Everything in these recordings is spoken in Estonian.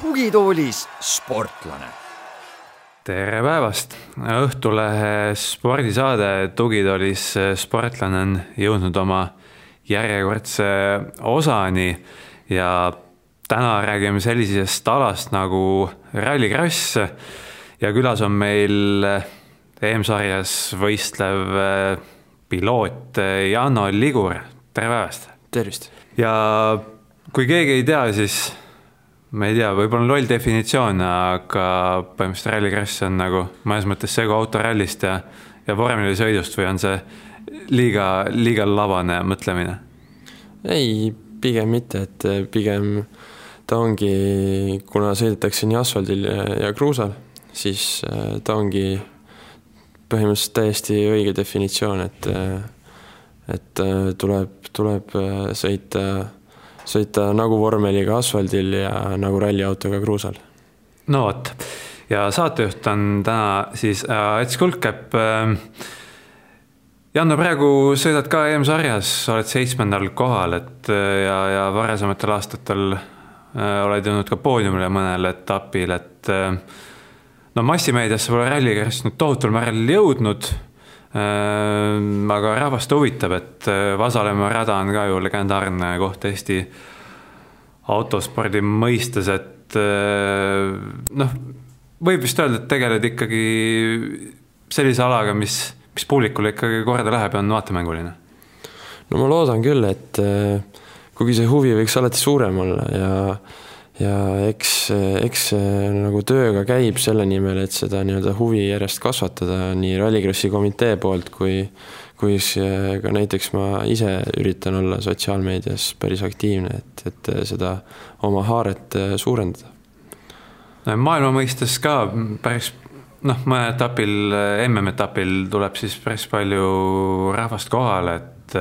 tugitoolis sportlane. tere päevast, Õhtulehe spordisaade Tugitoolis sportlane on jõudnud oma järjekordse osani ja täna räägime sellisest alast nagu rallikross ja külas on meil EM-sarjas võistlev piloot Janno Ligur, tere päevast! tervist! ja kui keegi ei tea, siis ma ei tea, võib-olla on loll definitsioon, aga põhimõtteliselt rallikross on nagu mõnes mõttes segu autorallist ja, ja vormelisõidust või on see liiga, liiga labane mõtlemine? ei, pigem mitte, et pigem ta ongi, kuna sõidetakse nii asfaldil ja, ja kruusal, siis äh, ta ongi põhimõtteliselt täiesti õige definitsioon, et et äh, tuleb, tuleb äh, sõita sõita nagu vormeliga asfaldil ja nagu ralliautoga kruusal. no vot, ja saatejuht on täna siis äh, Ats Kulkep äh,. Janno, praegu sõidad ka EM-sarjas, oled seitsmendal kohal, et äh, ja, ja varasematel aastatel äh, oled jõudnud ka poodiumile mõnel etapil, et äh, no massimeediasse pole rallikast nüüd tohutul määral jõudnud Äh, aga rahvast huvitab, et äh, Vasalemma rada on ka ju legendaarne koht Eesti autospordi mõistes, et äh, noh, võib vist öelda, et tegeled ikkagi sellise alaga, mis, mis publikule ikkagi korda läheb ja on vaatemänguline. no ma loodan küll, et kuigi see huvi võiks alati suurem olla ja ja eks, eks see nagu tööga käib selle nimel, et seda nii-öelda huvi järjest kasvatada nii Rallycrossi komitee poolt kui, kui ka näiteks ma ise üritan olla sotsiaalmeedias päris aktiivne, et, et seda oma haaret suurendada. maailma mõistes ka päris noh, mõnel etapil, MM-etapil tuleb siis päris palju rahvast kohale, et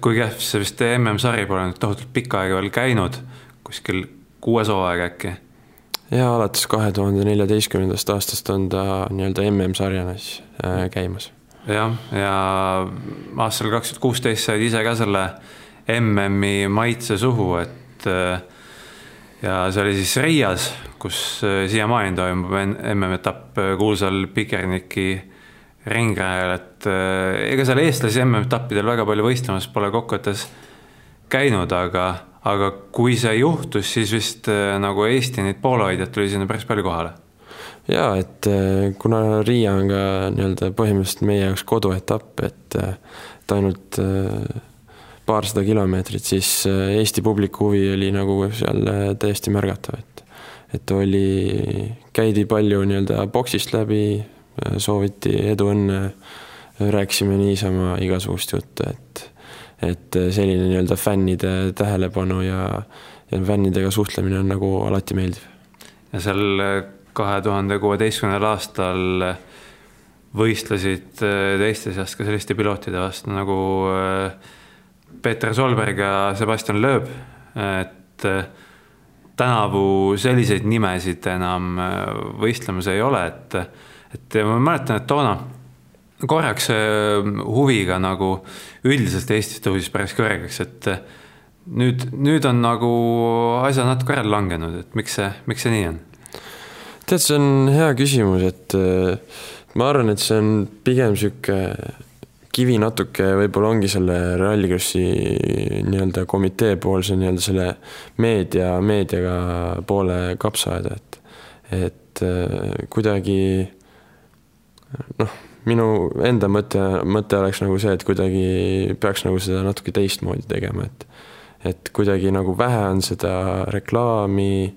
kui kehv see vist MM-sari pole nüüd tohutult pikka aega veel käinud kuskil kuues hooaeg äkki. ja alates kahe tuhande neljateistkümnendast aastast on ta nii-öelda MM-sarjana siis äh, käimas. jah, ja aastal kaks tuhat kuusteist said ise ka selle MM-i maitse suhu, et äh, ja see oli siis Riias, kus äh, siiamaani toimub MM-etapp äh, kuulsal Pikerniki ringrajal, et äh, ega seal eestlasi MM-etappidel väga palju võistlemas pole kokkuvõttes käinud, aga aga kui see juhtus, siis vist äh, nagu Eesti neid poolehoidjaid tuli sinna päris palju kohale. ja et äh, kuna Riia on ka nii-öelda põhimõtteliselt meie jaoks koduetapp, et, et ainult paarsada kilomeetrit, siis Eesti publiku huvi oli nagu seal täiesti märgatav, et et oli, käidi palju nii-öelda boksist läbi, sooviti edu, õnne, rääkisime niisama igasugust juttu, et et äh, selline nii-öelda fännide tähelepanu ja, ja fännidega suhtlemine on nagu alati meeldiv. ja seal äh, kahe tuhande kuueteistkümnendal aastal äh, võistlesid teiste seast ka selliste pilootide vastu nagu Peeter Solberg ja Sebastian Loeb, et tänavu selliseid nimesid enam võistlemas ei ole, et, et ma mäletan, et toona korraks huviga nagu üldiselt Eestis tõusis päris kõrgeks, et eh, nüüd, nüüd on nagu asjad natuke ära langenud, et miks see, miks see nii on? tead, see on hea küsimus, et eh, ma arvan, et see on pigem sihuke kivi natuke võib-olla ongi selle Rallycrossi nii-öelda komitee poolse nii-öelda selle meedia, meediaga poole kapsaaeda, et, et eh, kuidagi noh minu enda mõte, mõte oleks nagu see, et kuidagi peaks nagu seda natuke teistmoodi tegema, et et kuidagi nagu vähe on seda reklaami,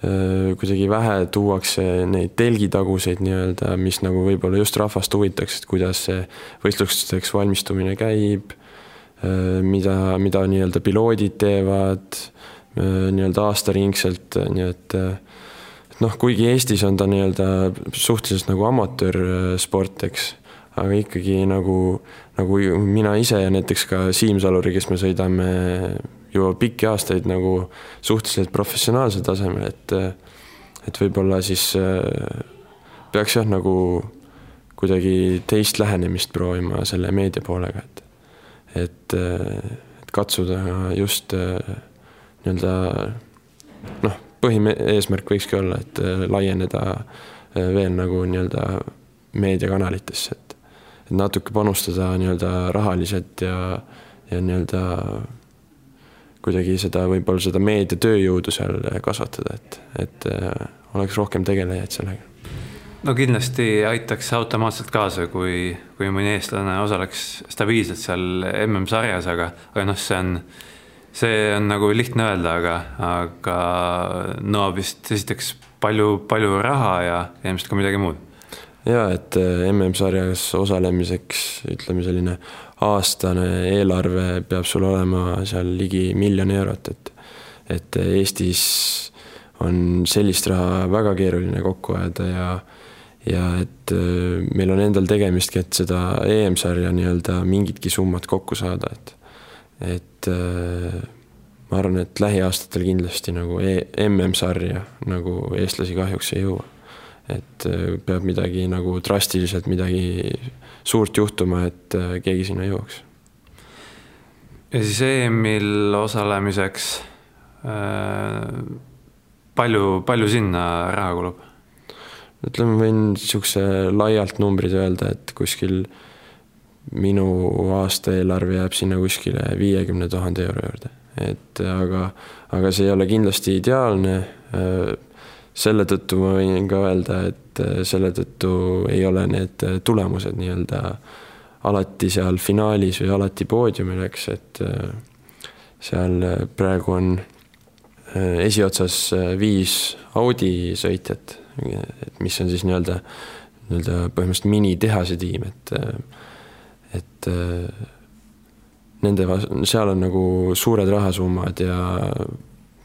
kuidagi vähe tuuakse neid telgitaguseid nii-öelda, mis nagu võib-olla just rahvast huvitaks, et kuidas see võistlusteks valmistumine käib, mida, mida nii-öelda piloodid teevad nii-öelda aastaringselt, nii et noh, kuigi Eestis on ta nii-öelda suhteliselt nagu amatöörsport, eks, aga ikkagi nagu, nagu mina ise ja näiteks ka Siim Saluri, kes me sõidame juba pikki aastaid nagu suhteliselt professionaalsel tasemel, et et võib-olla siis äh, peaks jah, nagu kuidagi teist lähenemist proovima selle meedia poolega, et et, äh, et katsuda just äh, nii-öelda noh, põhieesmärk võikski olla, et laieneda veel nagu nii-öelda meediakanalitesse, et et natuke panustada nii-öelda rahaliselt ja, ja nii-öelda kuidagi seda, võib-olla seda meedia tööjõudu seal kasvatada, et, et äh, oleks rohkem tegelejaid sellega. no kindlasti aitaks automaatselt kaasa, kui, kui mõni eestlane osaleks stabiilselt seal MM-sarjas, aga, aga noh, see on, see on nagu lihtne öelda, aga, aga nõuab vist esiteks palju, palju raha ja ilmselt ka midagi muud. Ja et äh, MM-sarjas osalemiseks ütleme selline aastane eelarve peab sul olema seal ligi miljon eurot, et et Eestis on sellist raha väga keeruline kokku ajada ja ja et äh, meil on endal tegemistki, et seda EM-sarja nii-öelda mingitki summat kokku saada, et et äh, ma arvan, et lähiaastatel kindlasti nagu e MM-sarja nagu eestlasi kahjuks ei jõua et äh, peab midagi nagu drastiliselt midagi suurt juhtuma, et äh, keegi sinna jõuaks. ja siis EM-il osalemiseks palju, palju sinna raha kulub? ütleme, võin niisuguse laialt numbrid öelda, et kuskil minu aastaeelarve jääb sinna kuskile viiekümne tuhande euro juurde, et aga, aga see ei ole kindlasti ideaalne. Selle tõttu ma võin ka öelda, et selle tõttu ei ole need tulemused nii-öelda alati seal finaalis või alati poodiumil, eks, et seal praegu on esiotsas viis Audi sõitjat, et mis on siis nii-öelda, nii-öelda põhimõtteliselt minitehase tiim, et, et nende, seal on nagu suured rahasummad ja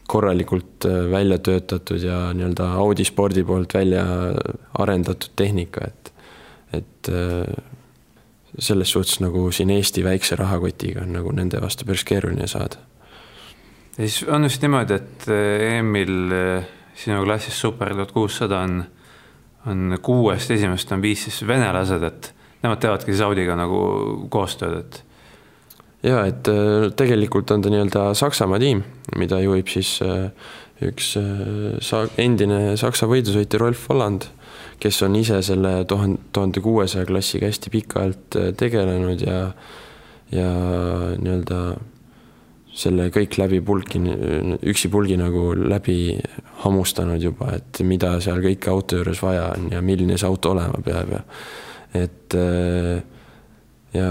korralikult äh, välja töötatud ja nii-öelda Audi spordi poolt välja arendatud tehnika, et, et äh, selles suhtes nagu siin Eesti väikse rahakotiga on nagu nende vastu päris keeruline saada. ja siis on just niimoodi, et äh, EM-il sinu klassis Super tuhat kuussada on, on kuuest esimest on viis siis venelased, et nemad teevadki siis Audiga nagu koostööd, et ja et äh, tegelikult on ta nii-öelda Saksamaa tiim, mida juhib siis äh, üks äh, sa-, endine Saksa võidusõitja Rolf Holland, kes on ise selle tuhande, tuhande kuuesaja klassiga hästi pikalt tegelenud ja ja nii-öelda selle kõik läbi pulki, üksipulgi nagu läbi hammustanud juba, et mida seal kõike auto juures vaja on ja milline see auto olema peab ja et äh, ja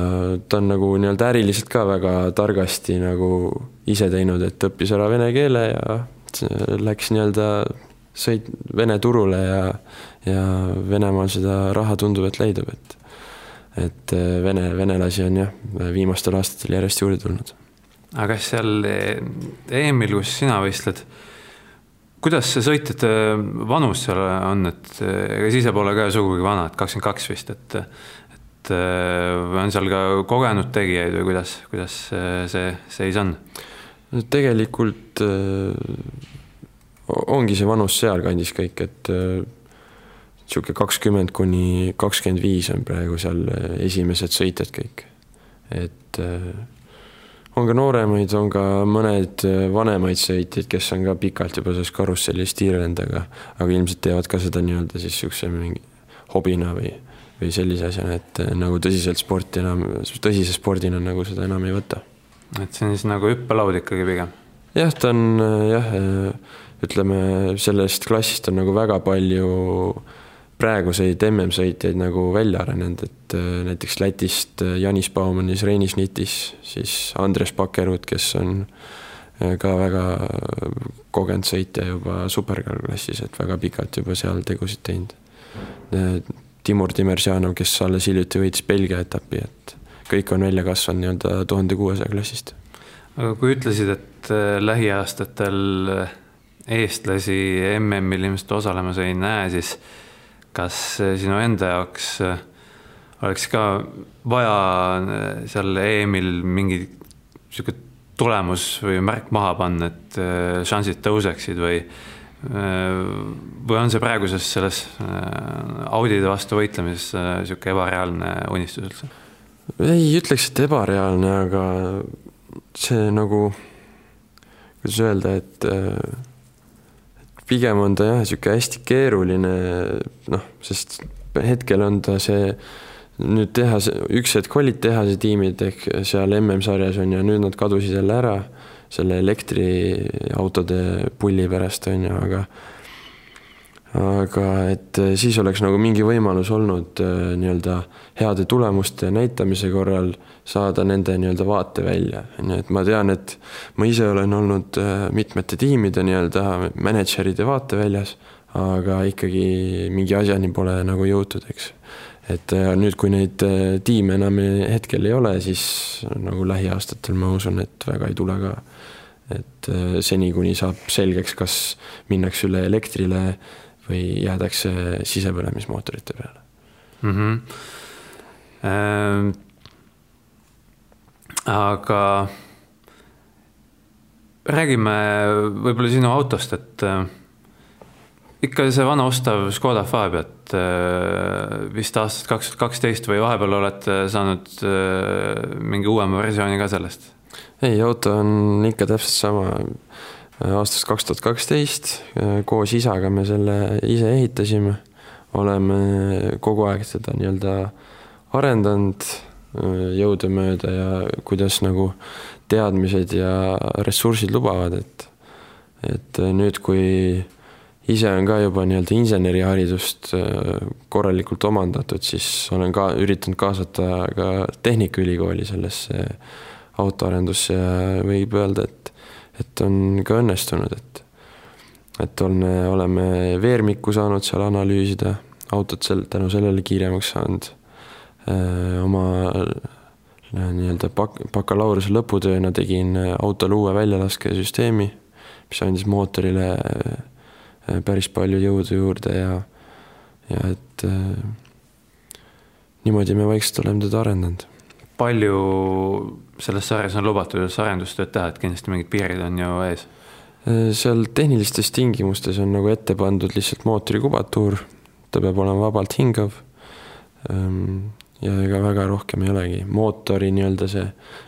ta on nagu nii-öelda äriliselt ka väga targasti nagu ise teinud, et õppis ära vene keele ja läks nii-öelda sõit Vene turule ja, ja Venemaal seda raha tundub, et leidub, et et äh, vene, venelasi on jah, viimastel aastatel järjest juurde tulnud. aga kas seal EM-il, kus sina võistled, kuidas see sõitjate vanus seal on, et ega sa ise pole ka sugugi vana, et kakskümmend kaks vist, et et äh, on seal ka kogenud tegijaid või kuidas, kuidas äh, see seis on? no tegelikult ongi see vanus sealkandis kõik, et niisugune kakskümmend kuni kakskümmend viis on praegu seal esimesed sõitjad kõik. et on ka nooremaid, on ka mõned vanemaid sõitjaid, kes on ka pikalt juba selles karussellis tiirlenud, aga, aga ilmselt teevad ka seda nii-öelda siis niisuguse mingi hobina või või sellise asjana, et eh, nagu tõsiselt sporti enam, tõsise spordina nagu seda enam ei võta. et see on siis nagu hüppelaud ikkagi pigem? jah, ta on eh, jah, ütleme sellest klassist on nagu väga palju praeguseid MM-sõitjaid nagu välja arenenud, et näiteks Lätist Janis Baumanis, Reinis Nitis, siis Andres Pakerud, kes on ka väga kogenud sõitja juba superklassis, et väga pikalt juba seal tegusid teinud Timur Timersjanov, kes alles hiljuti võitis Belgia etapi, et kõik on välja kasvanud nii-öelda tuhande kuuesaja klassist. aga kui ütlesid, et äh, lähiaastatel äh, eestlasi MM-il ilmselt osalemas ei näe, siis kas äh, sinu enda jaoks oleks ka vaja seal EM-il mingi sihuke tulemus või märk maha panna, et šansid tõuseksid või, või on see praeguses selles Audide vastu võitlemises niisugune ebareaalne unistus üldse? ei ütleks, et ebareaalne, aga see nagu, kuidas öelda, et pigem on ta jah, niisugune hästi keeruline noh, sest hetkel on ta see nüüd tehase, üks hetk olid tehase tiimid ehk seal MM-sarjas on ju, nüüd nad kadusid jälle ära selle elektriautode pulli pärast on ju, aga aga et siis oleks nagu mingi võimalus olnud äh, nii-öelda heade tulemuste näitamise korral saada nende nii-öelda vaatevälja, on ju, et ma tean, et ma ise olen olnud äh, mitmete tiimide nii-öelda mänedžeride vaateväljas, aga ikkagi mingi asjani pole nagu jõutud, eks et äh, nüüd, kui neid äh, tiime enam hetkel ei ole, siis nagu lähiaastatel ma usun, et väga ei tule ka. et äh, seni, kuni saab selgeks, kas minnakse üle elektrile või jäädakse sisepõlemismootorite peale mm. -hmm. Ähm, aga räägime võib-olla sinu autost, et ikka see vana ostav Škoda Fabiat äh, vist aastast kaks tuhat kaksteist või vahepeal olete saanud äh, mingi uuema versiooni ka sellest? ei, auto on ikka täpselt sama. Aastast kaks tuhat kaksteist koos isaga me selle ise ehitasime. oleme kogu aeg seda nii-öelda arendanud äh, jõudumööda ja kuidas nagu teadmised ja ressursid lubavad, et, et nüüd, kui ise on ka juba nii-öelda inseneriharidust äh, korralikult omandatud, siis olen ka üritanud kaasata ka Tehnikaülikooli sellesse autoarendusse ja võib öelda, et, et on ka õnnestunud, et et on, oleme veermikku saanud seal analüüsida, autot sel-, tänu sellele kiiremaks saanud. Äh, oma äh, nii-öelda bak-, bakalaureuse lõputööna tegin autole uue väljalaskesüsteemi, mis andis mootorile Äh, päris palju jõudu juurde ja, ja et äh, niimoodi me vaikselt oleme teda arendanud. palju selles sarjas on lubatud arendustööd teha, et kindlasti mingid piirid on ju ees? Äh, seal tehnilistes tingimustes on nagu ette pandud lihtsalt mootori kubatuur, ta peab olema vabalt hingav. Ähm, ja ega väga rohkem ei olegi, mootori nii-öelda see,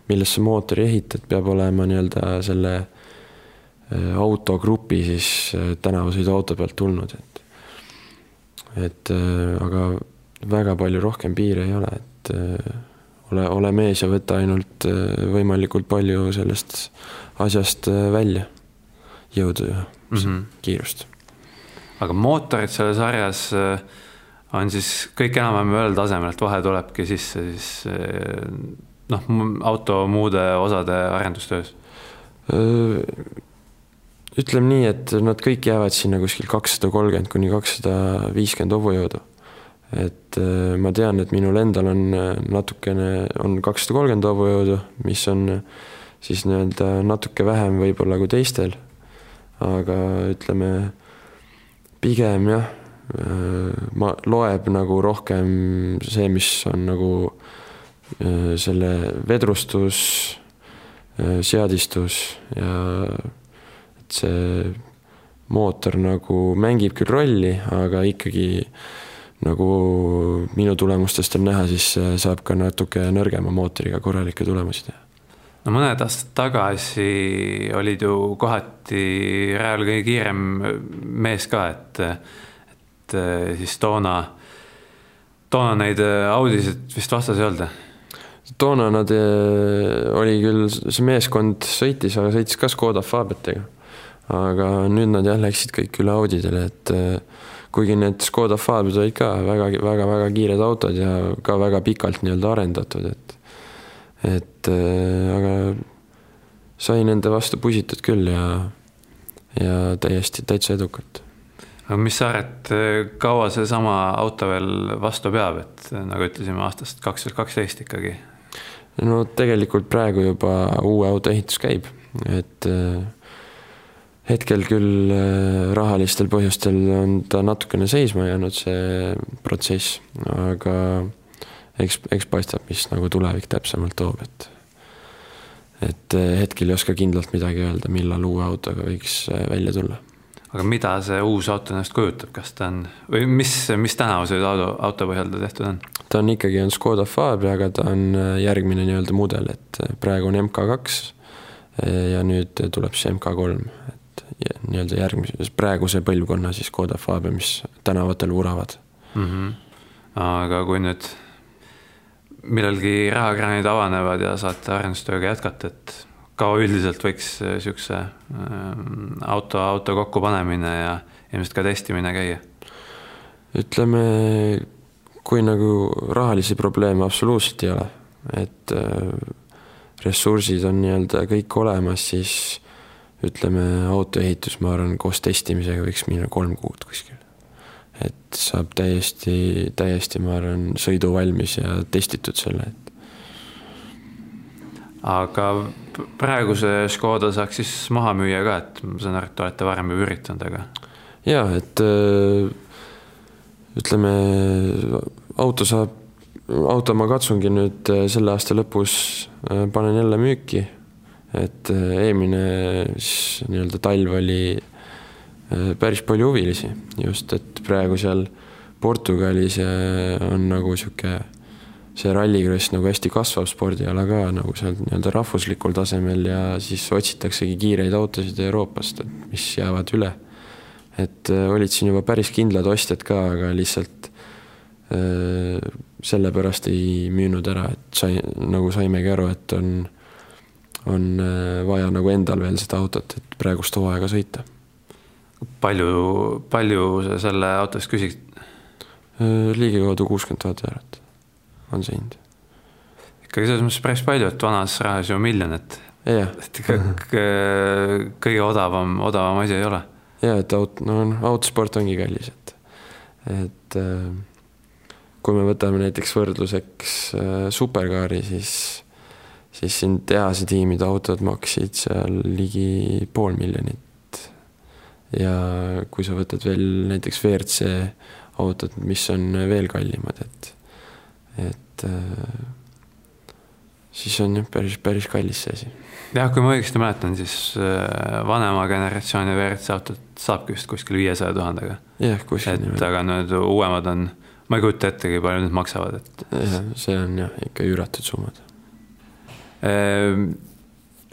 millesse mootori ehitad, peab olema nii-öelda selle Äh, autogrupi siis äh, tänavasõiduauto pealt tulnud, et et aga väga palju rohkem piire ei ole, et ole, ole mees ja võta ainult võimalikult palju sellest asjast välja, jõudu ja mm -hmm. kiirust. aga mootorid selles sarjas on siis kõik enam-vähem ühel tasemel, et vahe tulebki sisse siis noh, auto muude osade arendustöös? ütleme nii, et nad kõik jäävad sinna kuskil kakssada kolmkümmend kuni kakssada viiskümmend hobujõudu. Et äh, ma tean, et minul endal on äh, natukene, on kakssada kolmkümmend hobujõudu, mis on äh, siis nii-öelda natuke vähem võib-olla kui teistel. aga ütleme pigem jah, ma, loeb nagu rohkem see, mis on nagu selle vedrustus, seadistus ja et see mootor nagu mängib küll rolli, aga ikkagi nagu minu tulemustest on näha, siis saab ka natuke nõrgema mootoriga korralikke tulemusi teha. no mõned aastad tagasi olid ju kohati rajal kõige kiirem mees ka, et, et siis toona, toona neid Audisid vist vastas ei olnud? toona nad, oli küll, see meeskond sõitis, aga sõitis ka Škoda Fabiatega aga nüüd nad jah, läksid kõik üle Audidele, et äh, kuigi need Škoda Fabiad olid ka väga, väga, väga kiired autod ja ka väga pikalt nii-öelda arendatud, et et äh, aga sai nende vastu pusitud küll ja, ja täiesti, täitsa edukalt. aga mis sa arvad, kaua seesama auto veel vastu peab, et nagu ütlesime, aastast kaks tuhat kaksteist ikkagi? no tegelikult praegu juba uue auto ehitus käib, et äh, hetkel küll äh, rahalistel põhjustel on ta natukene seisma jäänud, see protsess, aga eks, eks paistab, mis nagu tulevik täpsemalt toob, et et äh, hetkel ei oska kindlalt midagi öelda, millal uue autoga võiks äh, välja tulla. aga mida see uus auto ennast kujutab, kas ta on või mis, mis tänavuse auto, auto põhjal ta tehtud on? ta on ikkagi, on Škoda Fabia, aga ta on järgmine nii-öelda mudel, et praegu on MK2 ja nüüd tuleb siis MK3, et nii-öelda järgmise, praeguse põlvkonna siis Škoda Fabia, mis tänavatel vuravad mm. -hmm. aga kui nüüd millalgi rahakraanid avanevad ja saate arendustööga jätkata, et kaua üldiselt võiks niisuguse ähm, auto, auto kokkupanemine ja ilmselt ka testimine käia? ütleme, kui nagu rahalisi probleeme absoluutselt ei ole, et äh, ressursid on nii-öelda kõik olemas, siis ütleme, autoehitus, ma arvan, koos testimisega võiks minna kolm kuud kuskil. et saab täiesti, täiesti, ma arvan, sõiduvalmis ja testitud selle, et aga praeguse Škoda saaks siis maha müüa ka, et ma saan aru, et te olete varem juba üritanud, aga. ja, et äh, ütleme, auto saab, auto ma katsungi nüüd äh, selle aasta lõpus, äh, panen jälle müüki. Et eelmine siis nii-öelda talv oli päris palju huvilisi, just, et praegu seal Portugalis on nagu sihuke see rallikross nagu hästi kasvav spordiala ka nagu seal nii-öelda rahvuslikul tasemel ja siis otsitaksegi kiireid autosid Euroopast, et mis jäävad üle. et äh, olid siin juba päris kindlad ostjad ka, aga lihtsalt äh, sellepärast ei müünud ära, et sai, nagu saimegi aru, et on, on äh, vaja nagu endal veel seda autot, et praegust hooaega sõita. palju, palju sa selle auto eest küsid? ligikaudu kuuskümmend tuhat eurot on see hind. ikkagi selles mõttes päris palju, et vanas rahas ju miljon, et yeah. et kõige odavam, odavam asi ei ole. ja, et aut-, no autosport ongi kallis, et, et äh, kui me võtame näiteks võrdluseks äh, superkaari, siis, siis siin tehase tiimide autod maksid seal ligi pool miljonit. ja kui sa võtad veel näiteks WRC autod, mis on veel kallimad, et et äh, siis on jah, päris, päris kallis see asi. jah, kui ma õigesti mäletan, siis äh, vanema generatsiooni WRC autot saabki vist kuskil viiesaja tuhandega. jah, kuskil. et aga nüüd uuemad on, ma ei kujuta ettegi, palju need maksavad, et. see on jah, ikka üüratud summad. Ehm,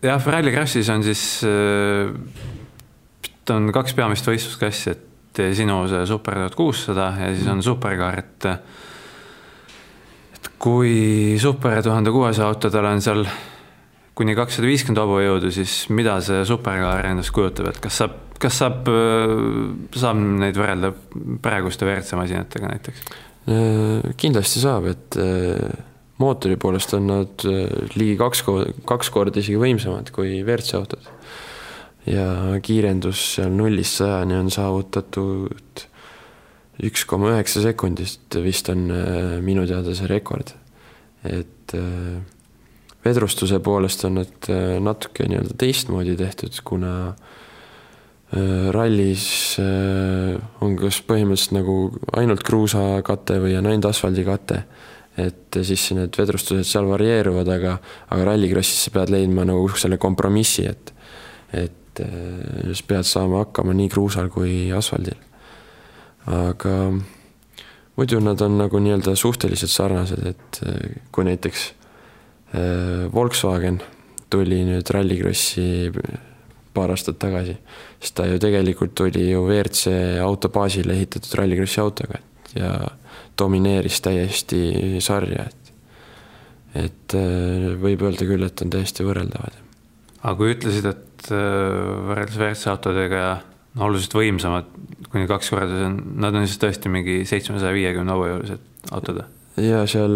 jah, Rally Crashis on siis, äh, on kaks peamist võistlusklassi, et sinu see Super tuhat kuussada ja siis on superkaar, et kui super tuhande kuuesaja autodel on seal kuni kakssada viiskümmend hobujõudu, siis mida see superkaar endast kujutab, et kas saab, kas saab, saab neid võrrelda praeguste WRC masinatega näiteks? kindlasti saab, et mootori poolest on nad äh, ligi kaks, kaks korda isegi võimsamad kui WRC autod. ja kiirendus seal nullist sajani on saavutatud üks koma üheksa sekundist vist on äh, minu teada see rekord. et äh, vedrustuse poolest on nad natuke nii-öelda teistmoodi tehtud, kuna rallis on kas põhimõtteliselt nagu ainult kruusakate või on ainult asfaldikate. Et siis need vedrustused seal varieeruvad, aga, aga rallikrossis sa pead leidma nagu selle kompromissi, et, et sa pead saama hakkama nii kruusal kui asfaldil. Aga muidu nad on nagu nii-öelda suhteliselt sarnased, et äh, kui näiteks äh, Volkswagen tuli nüüd Rallycrossi paar aastat tagasi, siis ta ju tegelikult tuli ju WRC auto baasile ehitatud Rallycrossi autoga ja domineeris täiesti sarja, et et äh, võib öelda küll, et on täiesti võrreldavad. aga kui ütlesid, et võrreldes WRC autodega oluliselt võimsamad, kuni kaks korda, nad on siis tõesti mingi seitsmesaja viiekümne hauajuulised autod? ja seal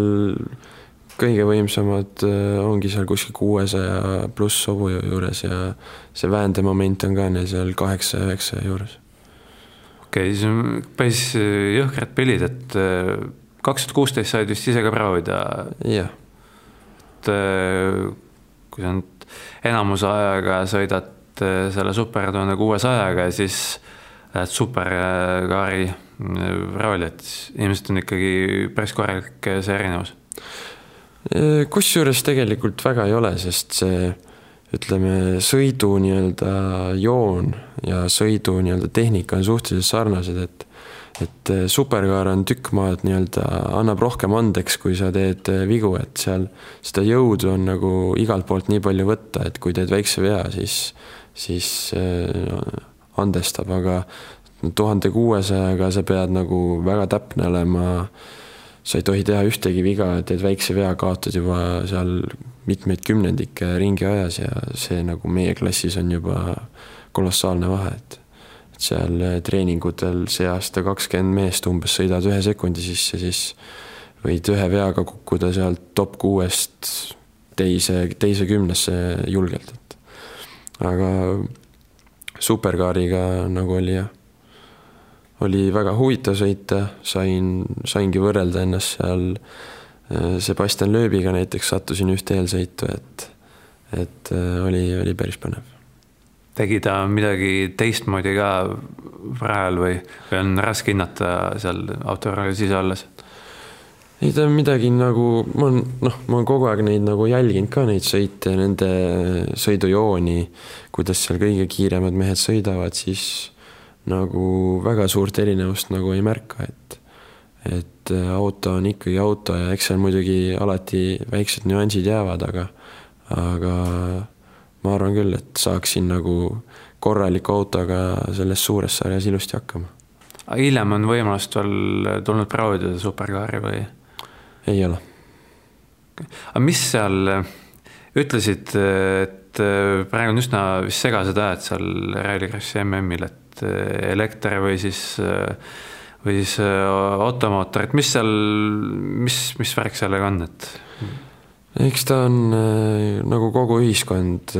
kõige võimsamad äh, ongi seal kuskil kuuesaja pluss hobujõu juures ja see väändemoment on ka neil seal kaheksa, üheksa juures. On päris jõhkrad pillid, et äh, kaks tuhat kuusteist said vist ise ka proovida. jah. et äh, kui sa nüüd enamuse ajaga sõidad selle super tuhande kuuesajaga ja siis lähed superkaari ralli, et ilmselt on ikkagi päris korralik see erinevus. kusjuures tegelikult väga ei ole, sest see ütleme, sõidu nii-öelda joon ja sõidu nii-öelda tehnika on suhteliselt sarnased, et et eh, superkaar on tükk maad nii-öelda, annab rohkem andeks, kui sa teed eh, vigu, et seal seda jõudu on nagu igalt poolt nii palju võtta, et kui teed väikse vea, siis, siis äh, andestab, aga tuhande kuuesajaga sa pead nagu väga täpne olema. Sa ei tohi teha ühtegi viga, teed väikse vea, kaotad juba seal mitmeid kümnendikke ringi ajas ja see nagu meie klassis on juba kolossaalne vahe, et seal eh, treeningutel see aasta kakskümmend meest umbes sõidavad ühe sekundi sisse, siis võid ühe veaga kukkuda sealt top kuuest teise, teise kümnesse julgelt, et aga superkaariga nagu oli jah, oli väga huvitav sõita, sain, saingi võrrelda ennast seal eh, Sebastian Loebiga näiteks sattusin ühte eelsõitu, et, et eh, oli, oli päris põnev tegi ta midagi teistmoodi ka rajal või, või on raske hinnata seal autorallis ise olles? ei ta midagi nagu, ma olen noh, ma olen kogu aeg neid nagu jälginud ka neid sõite, nende sõidujooni, kuidas seal kõige kiiremad mehed sõidavad, siis nagu väga suurt erinevust nagu ei märka, et et auto on ikkagi auto ja eks seal muidugi alati väiksed nüansid jäävad, aga aga ma arvan küll, et saaksin nagu korraliku autoga selles suures sarjas ilusti hakkama. hiljem on võimalust veel tulnud proovida superkaari või? ei ole. aga mis seal, ütlesid, et praegu on üsna vist segased ajad seal Rallycrossi MM-il, et elekter või siis või siis automootor, et mis seal, mis, mis värk sellega on, et eks ta on nagu kogu ühiskond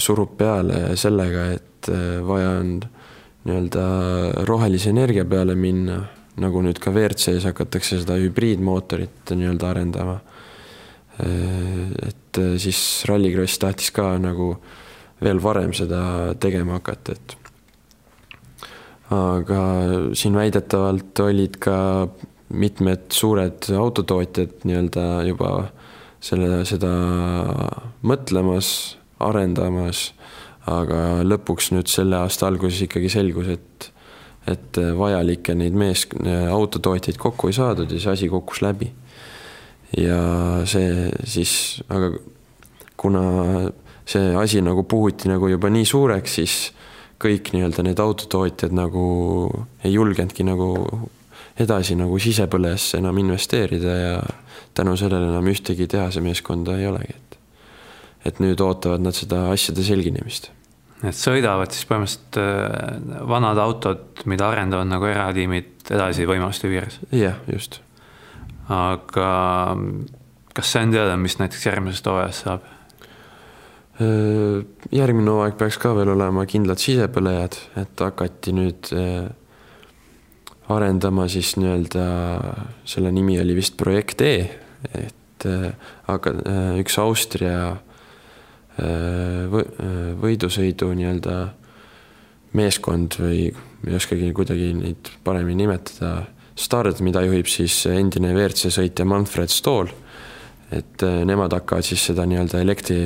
surub peale sellega, et vaja on nii-öelda rohelise energia peale minna, nagu nüüd ka WRC-s hakatakse seda hübriidmootorit nii-öelda arendama. et siis Rallycross tahtis ka nagu veel varem seda tegema hakata, et aga siin väidetavalt olid ka mitmed suured autotootjad nii-öelda juba selle, seda mõtlemas, arendamas, aga lõpuks nüüd selle aasta alguses ikkagi selgus, et et vajalikke neid mees-, autotootjaid kokku ei saadud ja see asi kukkus läbi. ja see siis, aga kuna see asi nagu puhuti nagu juba nii suureks, siis kõik nii-öelda need autotootjad nagu ei julgenudki nagu edasi nagu sisepõlesse enam investeerida ja tänu sellele enam ühtegi tehasemeeskonda ei olegi, et et nüüd ootavad nad seda asjade selginemist. et sõidavad siis põhimõtteliselt äh, vanad autod, mida arendavad nagu eratiimid edasi võimaluste piires? jah, just. aga kas see on teada, mis näiteks järgmisest hooajast saab? Äh, järgmine hooaeg peaks ka veel olema kindlad sisepõlejad, et hakati nüüd äh, arendama siis nii-öelda, selle nimi oli vist projekt E, et aga äh, üks Austria võidusõidu nii-öelda meeskond või ei oskagi kuidagi neid paremini nimetada, Stard, mida juhib siis endine WRC sõitja Manfred Stool. Et äh, nemad hakkavad siis seda nii-öelda elektri,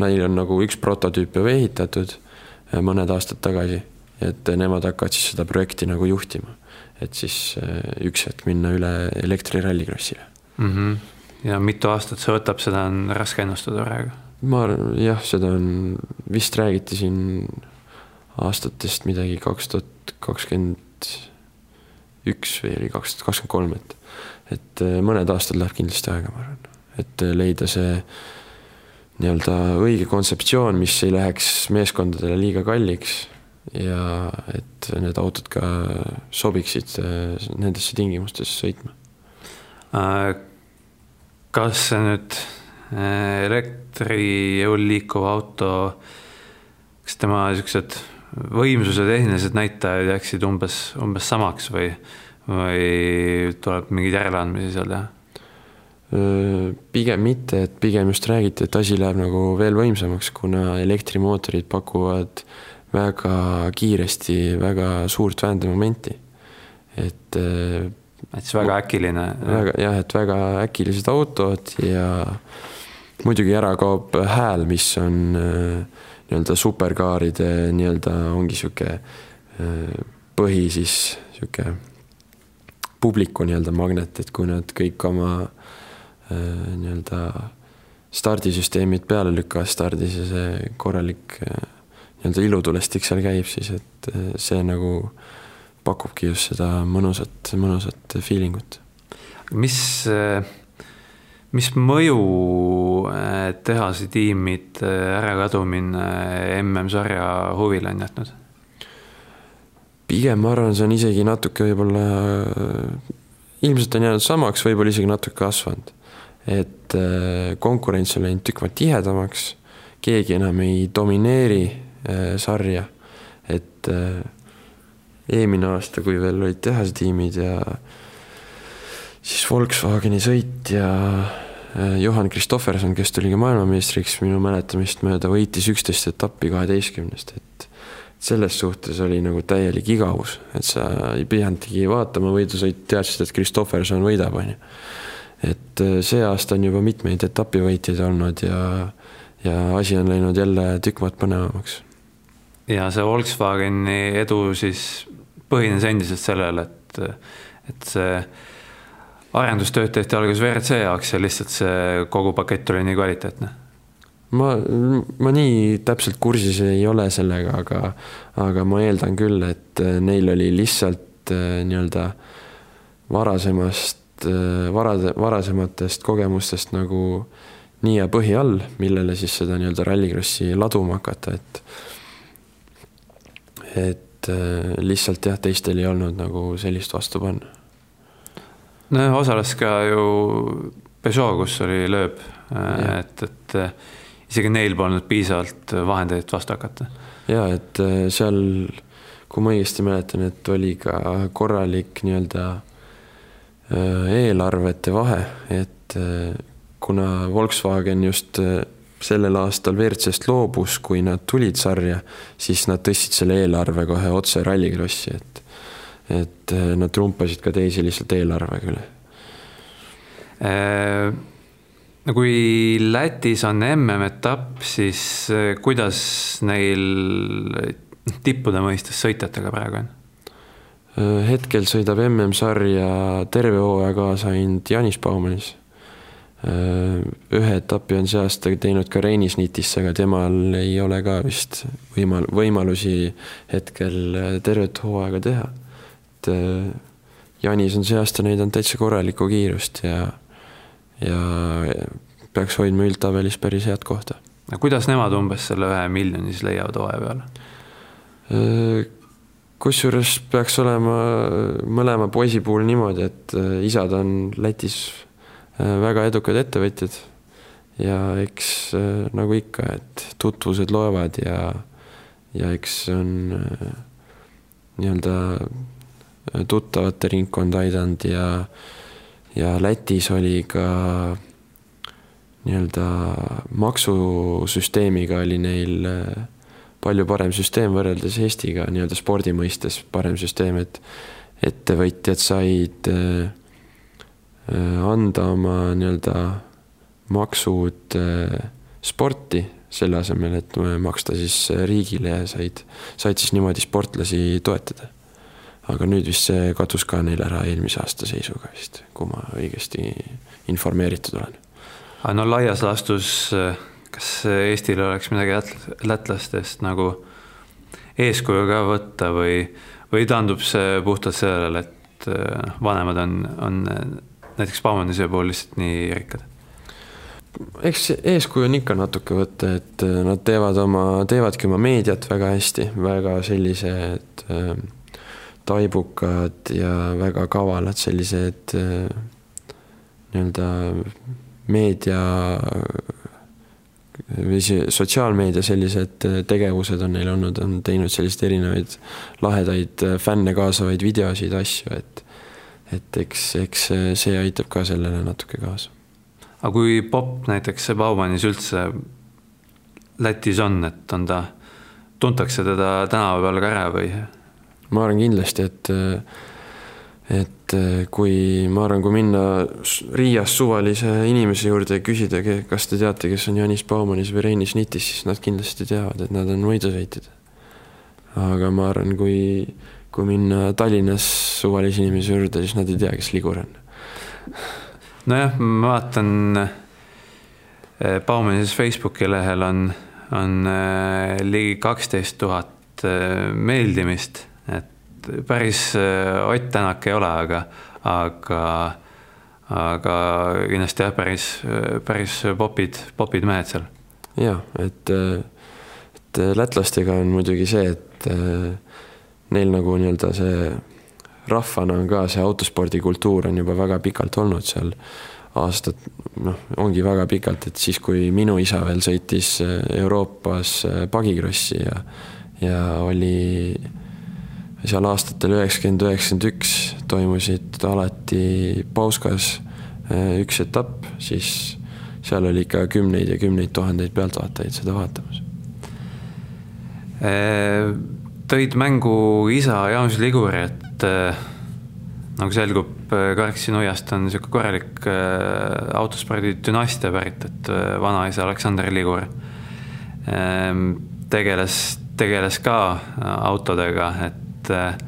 neil on nagu üks prototüüp juba ehitatud mõned aastad tagasi, et nemad hakkavad siis seda projekti nagu juhtima et siis äh, üks hetk minna üle elektrirallikrossile mm. -hmm. ja mitu aastat see võtab, seda on raske ennustada praegu? ma arvan, jah, seda on, vist räägiti siin aastatest midagi kaks tuhat kakskümmend üks või oli kaks tuhat kakskümmend kolm, et et äh, mõned aastad läheb kindlasti aega, ma arvan, et leida see nii-öelda õige kontseptsioon, mis ei läheks meeskondadele liiga kalliks ja et need autod ka sobiksid äh, nendesse tingimustesse sõitma. Äh, kas see nüüd äh, elektrijõul liikuv auto, kas tema niisugused võimsuse tehnilised näitajad jääksid umbes, umbes samaks või, või tuleb mingeid järeleandmisi seal teha? Pigem mitte, et pigem just räägiti, et asi läheb nagu veel võimsamaks, kuna elektrimootorid pakuvad väga kiiresti väga suurt vääntemomenti. et. et siis väga äkiline. väga jah, et väga äkilised autod ja muidugi ära kaob hääl, mis on nii-öelda superkaaride nii-öelda ongi sihuke põhi siis sihuke publiku nii-öelda magnet, et kui nad kõik oma nii-öelda stardisüsteemid peale lükkavad stardis ja see korralik nii-öelda ilutulestik seal käib, siis et see nagu pakubki just seda mõnusat, mõnusat feeling ut. mis, mis mõju tehase tiimide ärakadumine MM-sarja huvile on jätnud? pigem ma arvan, see on isegi natuke võib-olla, ilmselt on jäänud samaks, võib-olla isegi natuke kasvanud. Et konkurents on läinud tükk maad tihedamaks, keegi enam ei domineeri sarja, et eelmine aasta, kui veel olid tehasetiimid ja siis Volkswageni sõitja äh, Johan Kristofferson, kes tuli ka maailmameistriks minu mäletamist mööda, võitis üksteist etappi kaheteistkümnest, et selles suhtes oli nagu täielik igavus, et sa ei pidanudki vaatama võidusõitu, teadsid, et Kristofferson võidab, on ju. Et äh, see aasta on juba mitmeid etapivõitjaid olnud ja, ja asi on läinud jälle tükk maad põnevamaks. ja see Volkswageni edu siis põhines endiselt sellele, et, et see arendustööd tehti alguses WRC jaoks ja lihtsalt see kogu pakett oli nii kvaliteetne ma, ma nii täpselt kursis ei ole sellega, aga, aga ma eeldan küll, et neil oli lihtsalt äh, nii-öelda varasemast, äh, varade, varasematest kogemustest nagu nii ja põhi all, millele siis seda nii-öelda rallikrossi laduma hakata, et et äh, lihtsalt jah, teistel ei olnud nagu sellist vastu panna. nojah, osales ka ju Peugeot, kus oli lööb, äh, et, et isegi neil polnud piisavalt vahendeid vastu hakata. ja et seal, kui ma õigesti mäletan, et oli ka korralik nii-öelda eelarvete vahe, et kuna Volkswagen just sellel aastal WRC-st loobus, kui nad tulid sarja, siis nad tõstsid selle eelarve kohe otse Rallycrossi, et, et nad trumpasid ka teisi lihtsalt eelarvega üle äh,. no kui Lätis on MM-etapp, siis kuidas neil tippude mõistes sõitjatega praegu on? Eh, hetkel sõidab MM-sarja terve hooaja kaasa ainult Janis Baumanis Äh, ühe etapi on see aasta teinud ka Reinis Nitisse, aga temal ei ole ka vist võimal-, võimalusi hetkel äh, tervet hooaega teha. et äh, Janis on see aasta näidanud täitsa korralikku kiirust ja, ja peaks hoidma üldtabelis päris head kohta. kuidas nemad umbes selle ühe miljoni siis leiavad hooaja peale? Kusjuures peaks olema mõlema poisi puhul niimoodi, et isad on Lätis Äh, väga edukad ettevõtjad. Ja eks äh, nagu ikka, et tutvused loevad ja, ja eks on äh, nii-öelda tuttavate ringkond aidanud ja, ja Lätis oli ka nii-öelda maksusüsteemiga oli neil palju parem süsteem võrreldes Eestiga nii-öelda spordi mõistes parem süsteem, et ettevõtjad said äh, Äh, anda oma nii-öelda maksud äh, sporti, selle asemel, et maksta siis riigile ja said, said siis niimoodi sportlasi toetada. aga nüüd vist see kadus ka neil ära eelmise aasta seisuga vist, kui ma õigesti informeeritud olen. no laias laastus, kas Eestil oleks midagi lätlastest nagu eeskuju ka võtta või, või taandub see puhtalt sellele, et äh, vanemad on, on näiteks Baumanise puhul lihtsalt nii rikkad? eks eeskuju on ikka natuke võtta, et äh, nad teevad oma, teevadki oma meediat väga hästi, väga sellised äh, taibukad ja väga kavalad sellised äh, nii-öelda meedia või see sotsiaalmeedia sellised äh, tegevused on neil olnud, on teinud selliseid erinevaid lahedaid äh, fänne kaasavaid videosid, asju, et et eks, eks see aitab ka sellele natuke kaasa. aga kui popp näiteks Baumanis üldse Lätis on, et on ta, tuntakse teda tänava peal ka ära või? ma arvan kindlasti, et, et et äh, kui ma arvan, kui minna Riias suvalise inimese juurde ja küsida, kas te teate, kes on Janis Baumanis või Reini Snitis, siis nad kindlasti teavad, et nad on võidusõitjad. aga ma arvan, kui, kui minna Tallinnas suvalise inimese juurde, siis nad ei tea, kes Ligur on. nojah, ma vaatan äh, Baumanis Facebooki lehel on, on äh, ligi kaksteist tuhat meeldimist, päris äh, Ott Tänak ei ole, aga, aga, aga kindlasti jah, päris, päris popid, popid mehed seal. jah, et, et lätlastega on muidugi see, et äh, neil nagu nii-öelda see rahvana on ka see autospordikultuur on juba väga pikalt olnud seal aastad, noh, ongi väga pikalt, et siis, kui minu isa veel sõitis äh, Euroopas pagikrossi ja, ja oli seal aastatel üheksakümmend, üheksakümmend üks toimusid alati Pauskas äh, üks etapp, siis seal oli ikka kümneid ja kümneid tuhandeid pealtvaatajaid seda vaatamas. Äh, tõid mängu isa Jaanus Liguri, et äh, nagu selgub, Karksi nuiast on niisugune korralik autospordi dünastia pärit, et vanaisa Aleksander Ligur tegeles, tegeles ka autodega, et et,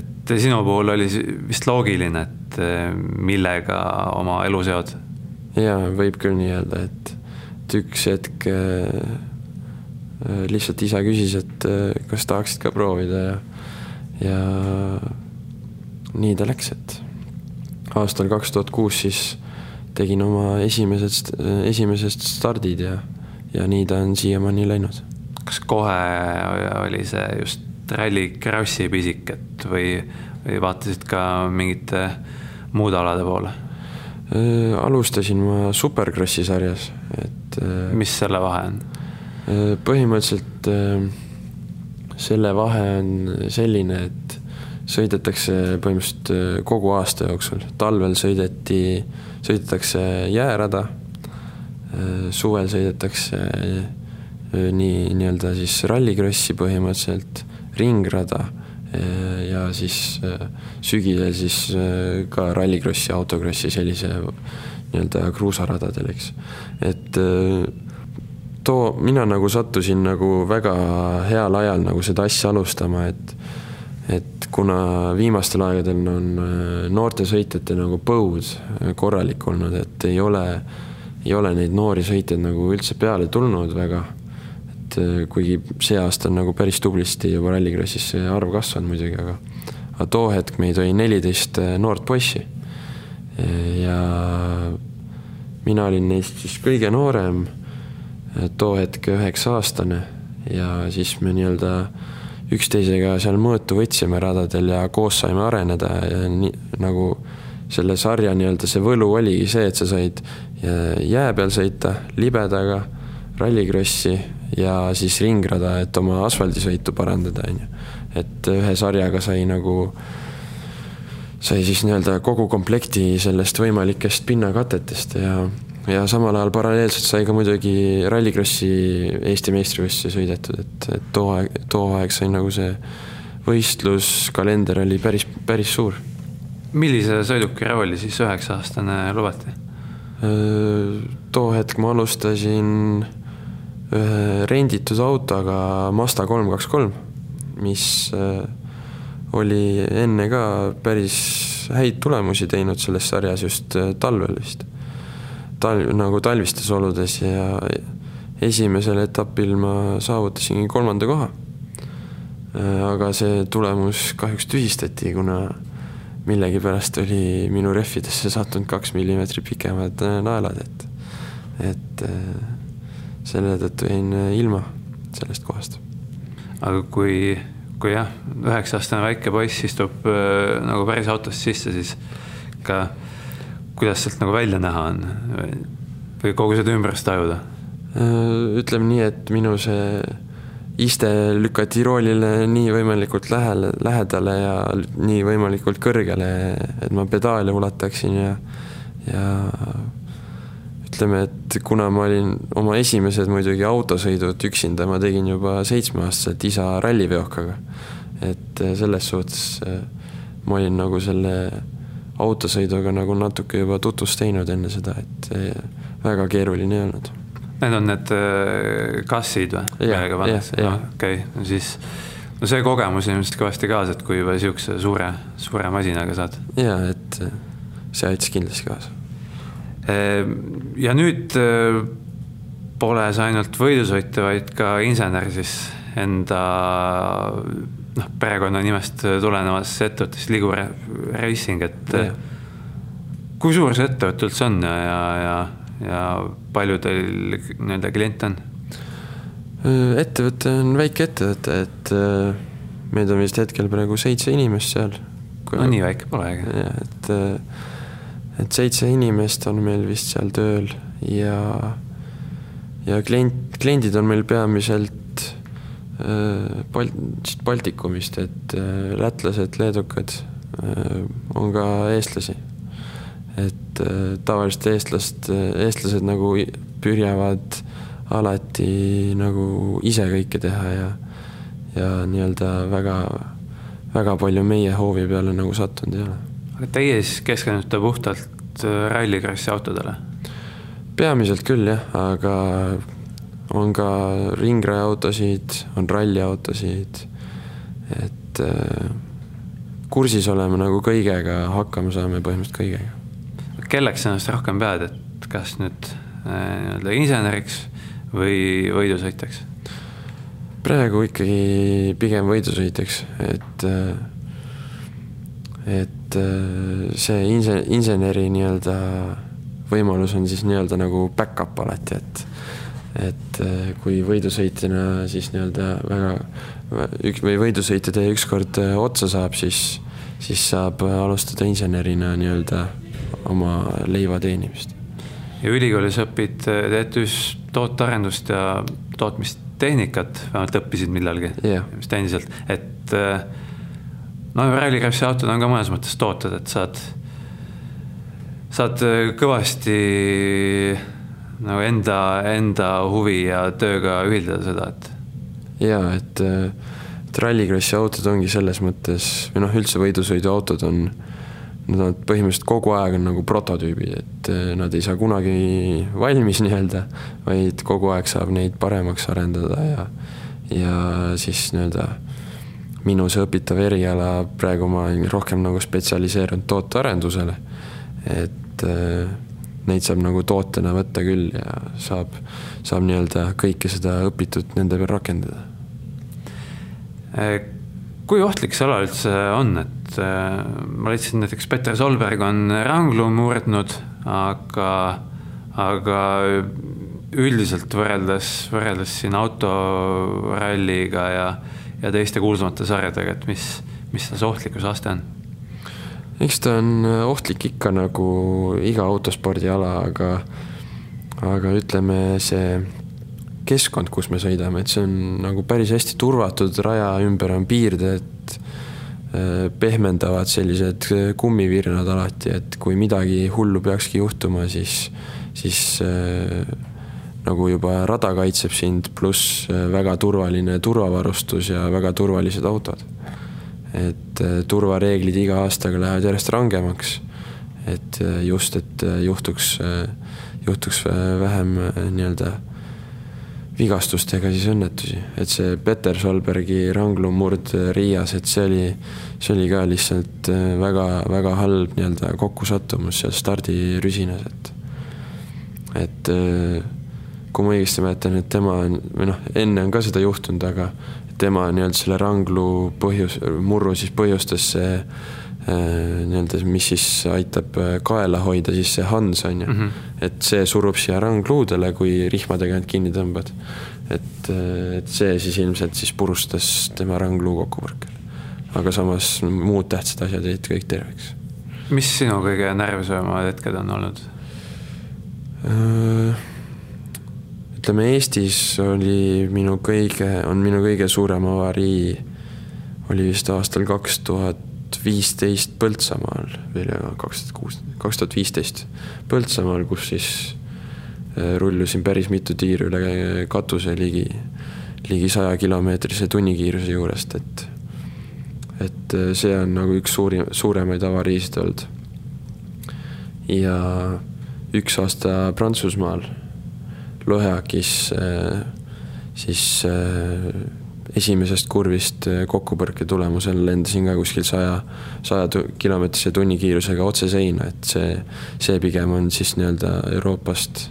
et sinu puhul oli vist loogiline, et millega oma elu seod? jaa, võib küll nii öelda, et, et üks hetk äh, lihtsalt isa küsis, et äh, kas tahaksid ka proovida ja, ja nii ta läks, et aastal kaks tuhat kuus siis tegin oma esimesed, esimesed stardid ja, ja nii ta on siiamaani läinud. kas kohe oli see just Rally Crossi pisik, et või, või vaatasid ka mingite muude alade poole? Äh, alustasin ma Supercrossi sarjas, et. Äh, mis selle vahe on? Äh, põhimõtteliselt selle vahe on selline, et sõidetakse põhimõtteliselt kogu aasta jooksul, talvel sõideti, sõidetakse jäärada, suvel sõidetakse nii nii-öelda siis rallikrossi põhimõtteliselt ringrada ja siis sügisel siis ka rallikrossi, autokrossi sellise nii-öelda kruusaradadel, eks. et too, mina nagu sattusin nagu väga heal ajal nagu seda asja alustama, et et kuna viimastel aegadel on noorte sõitjate nagu põud korralik olnud, et ei ole, ei ole neid noori sõitjaid nagu üldse peale tulnud väga et äh, kuigi see aasta on nagu päris tublisti juba Rallycrossis see arv kasvanud muidugi, aga aga too hetk meid oli neliteist äh, noort poissi. ja mina olin neist siis kõige noorem, äh, too hetk üheksa-aastane ja siis me nii-öelda üksteisega seal mõõtu võtsime radadel ja koos saime areneda ja nii nagu selle sarja nii-öelda see võlu oligi see, et sa said jää peal sõita libedaga, rallikrossi ja siis ringrada, et oma asfaldisõitu parandada, on ju. et ühe sarjaga sai nagu, sai siis nii-öelda kogu komplekti sellest võimalikest pinnakatetest ja, ja samal ajal paralleelselt sai ka muidugi Rallycrossi Eesti meistrivõistlusi sõidetud, et, et too aeg, too aeg sai nagu see võistluskalender oli päris, päris suur. millise sõiduki rooli siis üheksa-aastane lubati? too hetk ma alustasin ühe renditud autoga Mazda kolm kaks kolm, mis äh, oli enne ka päris häid tulemusi teinud selles sarjas just äh, talvel vist. talv, nagu talvistes oludes ja esimesel etapil ma saavutasingi kolmanda koha. Äh, aga see tulemus kahjuks tühistati, kuna millegipärast oli minu rehvidesse sattunud kaks millimeetrit pikemad naelad, et, et selle tõttu jäin äh, ilma sellest kohast. aga kui, kui jah, üheksa-aastane väike poiss istub äh, nagu päris autosse sisse, siis ka kuidas sealt nagu välja näha on või kogu seda ümbrust tajuda? Äh, ütleme nii, et minu see iste lükati roolile nii võimalikult lähele, lähedale ja nii võimalikult kõrgele, et ma pedaale ulataksin ja, ja ütleme, et kuna ma olin oma esimesed muidugi autosõidud üksinda, ma tegin juba seitsmeaastaselt isa ralliveokaga. et äh, selles suhtes äh, ma olin nagu selle autosõiduga nagu natuke juba tutvust teinud enne seda, et väga keeruline ei olnud. Need on need kassid või? jah, jah. okei, siis no see kogemus ilmselt kõvasti kaasa, et kui juba niisuguse suure, suure masinaga saad. ja, et see aitas kindlasti kaasa. Ehm, ja nüüd äh, pole sa ainult võidusõitja, vaid ka insener siis enda noh, perekonnanimest tulenevas ettevõttes Ligu Racing, et ja. kui suur see ettevõte üldse on ja, ja, ja, ja palju teil nii-öelda kliente on? ettevõte on väike ettevõte, et äh, meid on vist hetkel praegu seitse inimest seal. no nii väike polegi. et, et seitse inimest on meil vist seal tööl ja, ja klient, kliendid on meil peamiselt äh, Bal-, siit Baltikumist, et lätlased, leedukad, on ka eestlasi. et tavaliselt eestlast, eestlased nagu pürjavad alati nagu ise kõike teha ja, ja nii-öelda väga, väga palju meie hoovi peale nagu sattunud ei ole. Teie siis keskendute puhtalt äh, rallikrossi autodele? peamiselt küll jah, aga on ka ringrajaautosid, on ralliautosid, et äh, kursis oleme nagu kõigega, hakkama saame põhimõtteliselt kõigega. kelleks ennast rohkem pead, et kas nüüd äh, nii-öelda inseneriks või võidusõitjaks? praegu ikkagi pigem võidusõitjaks, et, et see inse-, inseneri nii-öelda võimalus on siis nii-öelda nagu back-up alati, et et kui võidusõitjana siis nii-öelda väga üks või võidusõitja teie ükskord otsa saab, siis, siis saab alustada insenerina nii-öelda oma leiva teenimist. ja ülikoolis õpid TTÜ-s tootearendust ja tootmistehnikat, vähemalt õppisid millalgi yeah., vist endiselt, et äh, no rallikrossi autod on ka mõnes mõttes tooted, et saad, saad äh, kõvasti nagu enda, enda huvi ja tööga ühildada seda, et. ja et, äh, et rallikrossi autod ongi selles mõttes või noh, üldse võidusõiduautod on nad on põhimõtteliselt kogu aeg on nagu prototüübid, et eh, nad ei saa kunagi valmis nii-öelda, vaid kogu aeg saab neid paremaks arendada ja, ja siis nii-öelda minu see õpitav eriala, praegu ma rohkem nagu spetsialiseerunud tootearendusele, et äh, neid saab nagu tootena võtta küll ja saab, saab nii-öelda kõike seda õpitut nende peal rakendada. kui ohtlik see ala üldse on, et et äh, ma leidsin näiteks Peter Solberg on ranglu murdnud, aga, aga üldiselt võrreldes, võrreldes siin autoralliga ja, ja teiste kuulsamate sarjadega, et mis, mis see ohtlikkuse aste on? eks ta on ohtlik ikka nagu iga autospordiala, aga, aga ütleme, see keskkond, kus me sõidame, et see on nagu päris hästi turvatud, raja ümber on piirded Äh, pehmendavad sellised äh, kummivirnad alati, et kui midagi hullu peakski juhtuma, siis, siis äh, nagu juba rada kaitseb sind, pluss äh, väga turvaline turvavarustus ja väga turvalised autod. et äh, turvareeglid iga aastaga lähevad järjest rangemaks. et äh, just, et juhtuks, juhtuks vähem nii-öelda vigastustega siis õnnetusi, et see Peter Solbergi ranglumurd Riias, et see oli, see oli ka lihtsalt väga-väga halb nii-öelda kokkusattumus seal stardirüsinas, et et kui ma õigesti mäletan, et tema on, või noh, enne on ka seda juhtunud, aga tema nii-öelda selle ranglu põhjus, murru siis põhjustas see Äh, nii-öelda, mis siis aitab äh, kaela hoida, siis see Hans on ju mm. -hmm. et see surub siia rangluudele, kui rihmadega end kinni tõmbad. et, äh, et see siis ilmselt siis purustas tema rangluu kokkupõrkel. aga samas muud tähtsad asjad jäid kõik terveks. mis sinu kõige närvsöömad hetked on olnud? Ütleme, Eestis oli minu kõige, on minu kõige suurem avarii oli vist aastal kaks tuhat viisteist Põltsamaal, veel kaks tuhat kuus, kaks tuhat viisteist Põltsamaal, kus siis äh, rullusin päris mitu tiiru üle katuse ligi, ligi saja kilomeetrise tunnikiiruse juurest, et et äh, see on nagu üks suuri, suuremaid avariisid olnud. ja üks aasta Prantsusmaal Loheakis siis esimesest kurvist kokkupõrke tulemusel lendasin ka kuskil saja, saja kilomeetrise tunnikiirusega otse seina, et see, see pigem on siis nii-öelda Euroopast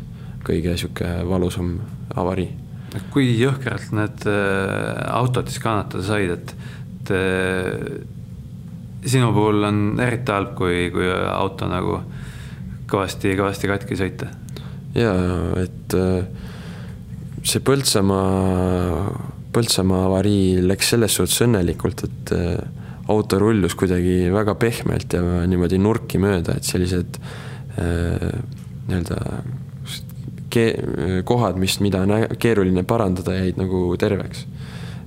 kõige sihuke valusam avarii. kui jõhkralt need autod siis kannatada said, et, et sinu puhul on eriti halb, kui, kui auto nagu kõvasti, kõvasti katki sõita. Ja, et äh, see Põltsamaa, Põltsamaa avarii läks selles suhtes õnnelikult, et äh, auto rullus kuidagi väga pehmelt ja niimoodi nurki mööda, et sellised äh, nii-öelda kohad, mis, mida keeruline parandada, jäid nagu terveks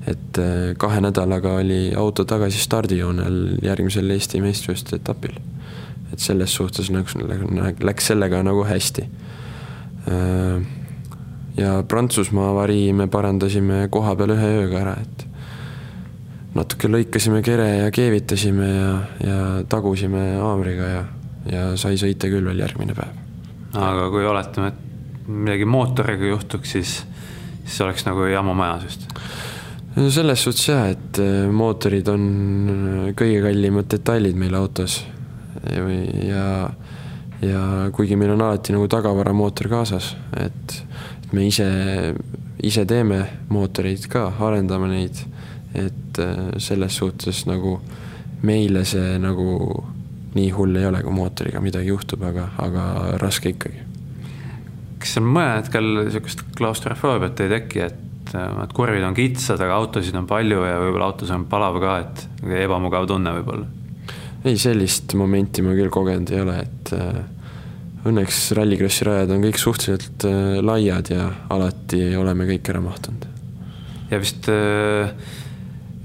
et äh, kahe nädalaga oli auto tagasi stardijoonel järgmisel Eesti meistrivõistluste etapil. et selles suhtes nagu läks sellega nagu hästi. Äh, ja Prantsusmaa avarii me parandasime koha peal ühe ööga ära, et natuke lõikasime kere ja keevitasime ja, ja tagusime haamriga ja, ja sai sõita küll veel järgmine päev. aga kui oletame, et midagi mootoriga juhtuks, siis, siis oleks nagu jama majas vist selles suhtes jah, et äh, mootorid on äh, kõige kallimad detailid meil autos. ja, ja kuigi meil on alati nagu tagavaramootor kaasas, et, et me ise, ise teeme mootoreid ka, arendame neid, et äh, selles suhtes nagu meile see nagu nii hull ei ole, kui mootoriga midagi juhtub, aga, aga raske ikkagi. kas seal mõnel hetkel niisugust klaustrofoobiat ei teki, et et, et kurvid on kitsad, aga autosid on palju ja võib-olla autos on palav ka, et ebamugav tunne võib-olla. ei, sellist momenti ma küll kogenud ei ole, et äh, õnneks Rallycrossi rajad on kõik suhteliselt äh, laiad ja alati oleme kõik ära mahtunud. ja vist äh,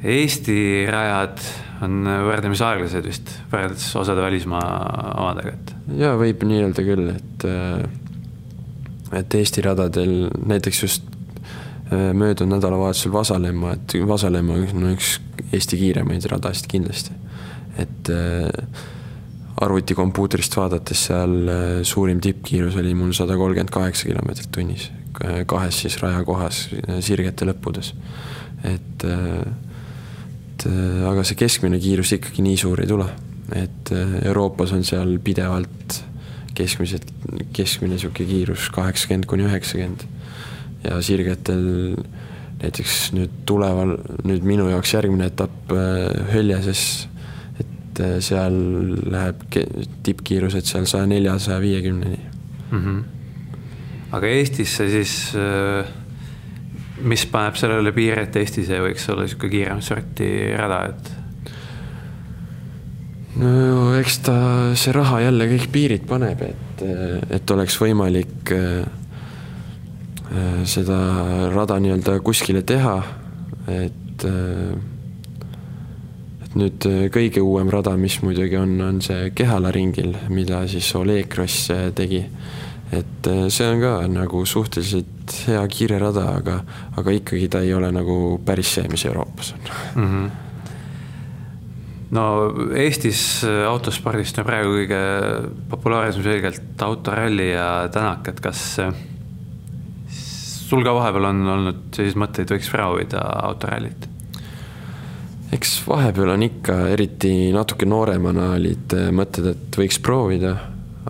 Eesti rajad on võrdlemisi aeglased vist, võrreldes osade välismaa omadega, et. ja võib nii öelda küll, et et Eesti radadel näiteks just Äh, möödunud nädalavahetusel Vasalemma, et Vasalemma on üks Eesti kiiremaid radasid kindlasti. et äh, arvutikompuutrist vaadates seal äh, suurim tippkiirus oli mul sada kolmkümmend kaheksa kilomeetrit tunnis, kahes siis rajakohas sirgete lõppudes. et, et aga see keskmine kiirus ikkagi nii suur ei tule, et Euroopas on seal pidevalt keskmiselt, keskmine niisugune kiirus kaheksakümmend kuni üheksakümmend ja sirgetel näiteks nüüd tuleval, nüüd minu jaoks järgmine etapp äh, Höljases, et äh, seal läheb tippkiirused seal saja nelja, saja viiekümneni. Mhm. aga Eestisse siis, äh, mis paneb sellele piiri, et Eestis ei võiks olla niisugune kiiremat sorti rada, et? no eks ta, see raha jälle kõik piirid paneb, et, et oleks võimalik seda rada nii-öelda kuskile teha, et nüüd äh, kõige uuem rada, mis muidugi on, on see Kehala ringil, mida siis Oleg Kross tegi. et see on ka nagu suhteliselt hea kiire rada, aga, aga ikkagi ta ei ole nagu päris see, mis Euroopas on mm. -hmm no Eestis autospordist on praegu kõige populaarsem selgelt autoralli ja tänak, et kas sul ka vahepeal on olnud selliseid mõtteid, võiks proovida autorallit? Eks vahepeal on ikka, eriti natuke nooremana olid äh, mõtted, et võiks proovida,